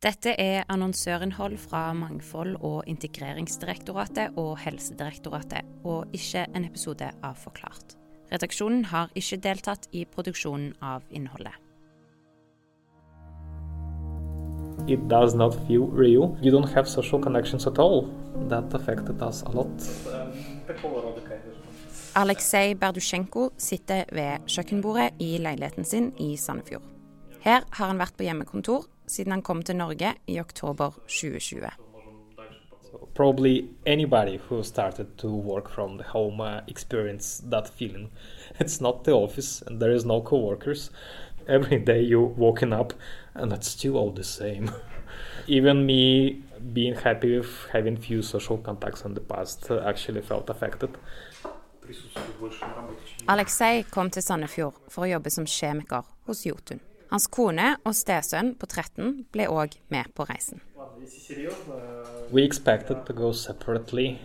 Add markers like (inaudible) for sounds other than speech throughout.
Dette er annonsørinnhold fra Mangfold- og integreringsdirektoratet og Helsedirektoratet, og ikke en episode av Forklart. Redaksjonen har ikke deltatt i produksjonen av innholdet. It does not feel real. You don't have social connections at all. That affected us a lot. Aleksej Berdusjenko sitter ved kjøkkenbordet i leiligheten sin i Sandefjord. Her har han vært på hjemmekontor siden han kom til Norge i oktober 2020. So probably anybody who started to work from the home uh, experience that feeling. (laughs) It's not the office and there is no coworkers. Every day you waking up and it's still all the same. (laughs) Even me being happy with having few social contacts in the past uh, actually felt affected. Aleksej kom til Sandefjord for å jobbe som kjemiker hos Jotun. Hans kone og stesønn på 13 ble òg med på reisen. We expected to go separately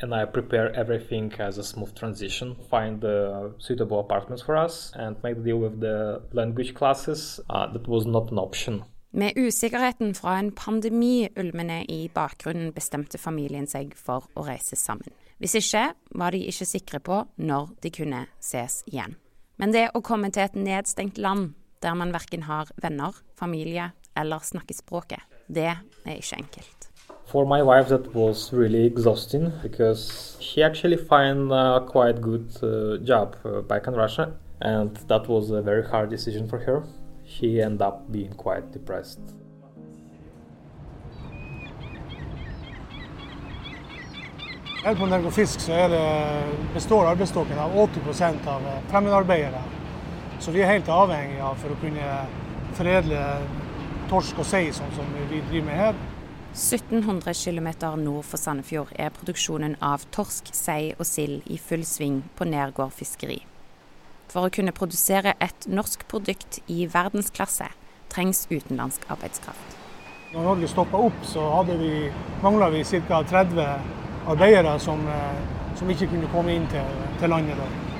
and I prepare everything as a smooth transition, find the suitable apartments for us and make the deal with the language classes. Uh, that was not an option. Med usikkerheten fra en pandemi ulmende i bakgrunnen bestemte familien seg for å reise sammen. Hvis ikke var de ikke sikre på når de kunne ses igjen. Men det å komme til et nedstengt land der man verken har venner, familie eller snakker språket, det er ikke enkelt. For my wife, that was really exhausting because she actually found a quite good uh, job uh, back in Russia, and that was a very hard decision for her. She ended up being quite depressed. Her på Nergofisk så er det, består arbeidsstokken av 80% av fremmedarbeidere. Så vi er helt avhengige av for å kunne foredle torsk og sei, sånn som vi driver med her. 1700 km nord for Sandefjord er produksjonen av torsk, sei og sild i full sving på Nergård fiskeri. For å kunne produsere et norsk produkt i verdensklasse trengs utenlandsk arbeidskraft. Når Norge stoppa opp, så vi, mangla vi ca. 30 arbeidere som, som, ikke kunne komme inn til, til landet. Da.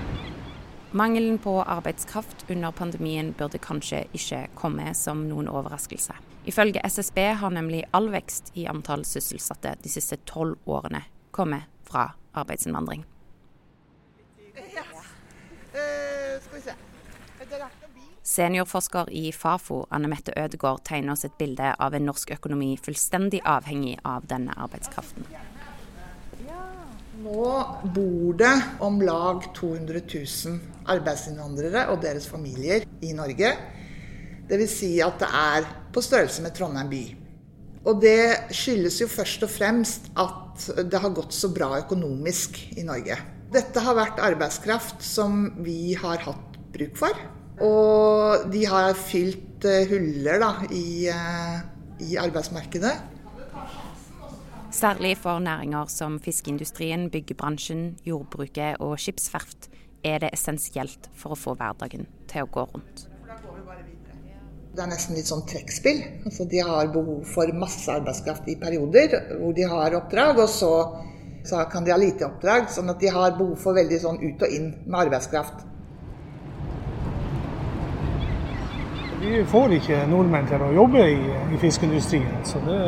Mangelen på arbeidskraft under pandemien burde kanskje ikke komme som noen overraskelse. Ifølge SSB har nemlig all vekst i antall sysselsatte de siste tolv årene kommet fra arbeidsinnvandring. Seniorforsker i Fafo, Anne Mette Ødegaard, tegner oss et bilde av en norsk økonomi fullstendig avhengig av denne arbeidskraften. Nå bor det om lag 200 000 arbeidsinnvandrere og deres familier i Norge. Dvs. Si at det er på størrelse med Trondheim by. Og det skyldes jo først og fremst at det har gått så bra økonomisk i Norge. Dette har vært arbeidskraft som vi har hatt bruk for. Og de har fylt huller da, i, i arbeidsmarkedet. Særlig for næringer som fiskeindustrien, byggebransjen, jordbruket og skipsverft er det essensielt for å få hverdagen til å gå rundt. Det er nesten litt sånn trekkspill. Altså, de har behov for masse arbeidskraft i perioder hvor de har oppdrag, og så, så kan de ha lite oppdrag. Sånn at de har behov for veldig sånn ut og inn med arbeidskraft. Vi får ikke nordmenn til å jobbe i, i fiskeindustrien. Så, det,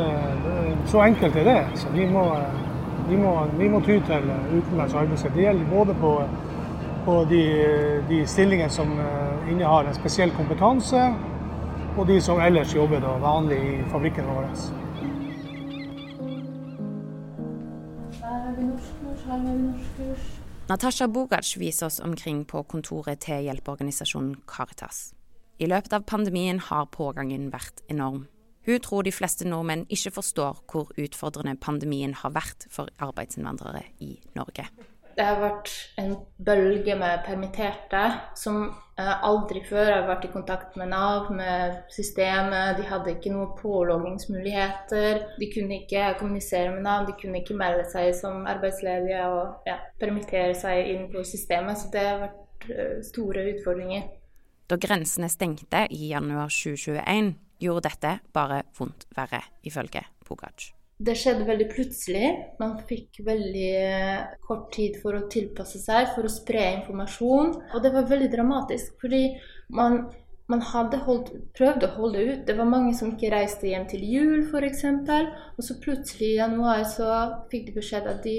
det, så enkelt er det. Så vi må, vi må, vi må ty til utenlandsk arbeidskraft. Det gjelder både på, på de, de stillingene som innehar en spesiell kompetanse, og de som ellers jobber da, vanlig i fabrikken vår. Natasha Bogac viser oss omkring på kontoret til hjelpeorganisasjonen Caritas. I løpet av pandemien har pågangen vært enorm. Hun tror de fleste nordmenn ikke forstår hvor utfordrende pandemien har vært for arbeidsinnvandrere i Norge. Det har vært en bølge med permitterte som aldri før har vært i kontakt med Nav, med systemet. De hadde ikke noen påloggingsmuligheter. De kunne ikke kommunisere med Nav, de kunne ikke melde seg som arbeidsledige og ja, permittere seg på systemet. Så det har vært store utfordringer. Da grensene stengte i januar 2021, gjorde dette bare vondt verre, ifølge Pogac. Det skjedde veldig plutselig. Man fikk veldig kort tid for å tilpasse seg, for å spre informasjon. Og det var veldig dramatisk, fordi man man hadde holdt, prøvd å holde ut. Det var mange som ikke reiste hjem til jul, f.eks. Og så plutselig i januar så fikk de beskjed at de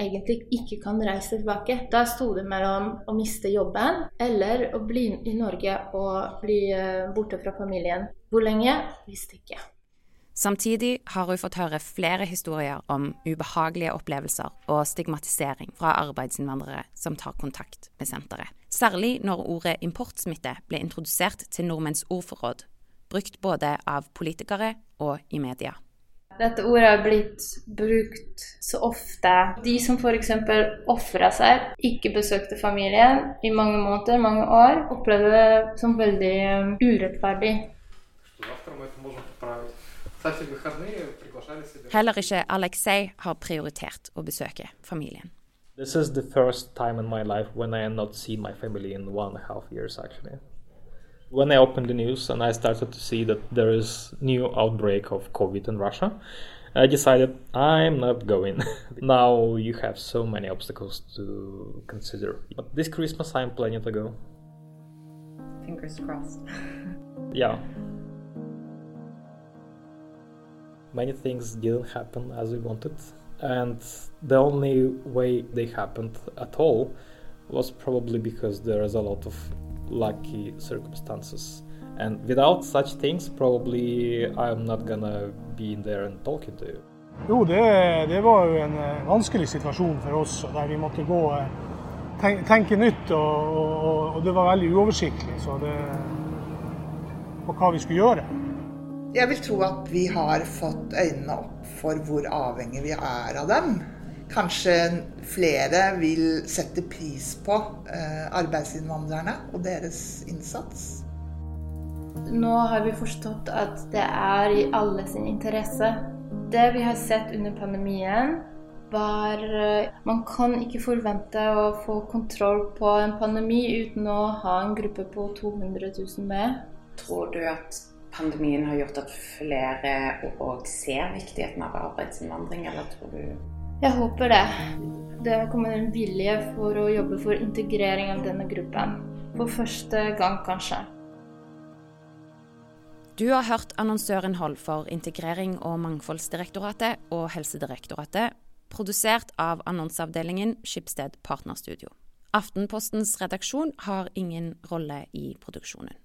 egentlig ikke kan reise tilbake. Da sto det mellom å miste jobben eller å bli i Norge og bli eh, borte fra familien. Hvor lenge visste ikke. Samtidig har hun fått høre flere historier om ubehagelige opplevelser og stigmatisering fra arbeidsinnvandrere som tar kontakt med senteret. Særlig når ordet importsmitte ble introdusert til nordmenns ordforråd, brukt både av politikere og i media. Dette ordet har blitt brukt så ofte. De som f.eks. ofra seg, ikke besøkte familien i mange måneder, mange år, opplevde det som veldig um, urettferdig. Heller ikke Aleksej har prioritert å besøke familien. This is the first time in my life when I livet not seen my family in one and a half years actually. When I opened the news and I started to see that there is new outbreak of COVID in Russia, I decided I'm not going. (laughs) now you have so many obstacles to consider. But this Christmas I'm planning to go. Fingers crossed. (laughs) yeah. many things didn't happen as we wanted and the only way they happened at all was probably because there is a lot of lucky circumstances and without such things probably i'm not gonna be in there and talking to you Jo, det, det var jo en eh, vanskelig situasjon for oss, der vi måtte gå og tenke, tenke nytt. Og, og, og, det var veldig uoversiktlig så det, på hva vi skulle gjøre. Jeg vil tro at vi har fått øynene opp for hvor avhengig vi er av dem. Kanskje flere vil sette pris på eh, arbeidsinnvandrerne og deres innsats. Nå har vi forstått at det er i alle sin interesse. Det vi har sett under pandemien, var eh, Man kan ikke forvente å få kontroll på en pandemi uten å ha en gruppe på 200 000 med. Tror du at pandemien har gjort at flere òg ser viktigheten av arbeidsinnvandring, eller tror du Jeg håper det. Det kommer en vilje for å jobbe for integrering av denne gruppen. For første gang, kanskje. Du har hørt annonsørinnhold for Integrering- og mangfoldsdirektoratet og Helsedirektoratet, produsert av annonseavdelingen Skipsted Partnerstudio. Aftenpostens redaksjon har ingen rolle i produksjonen.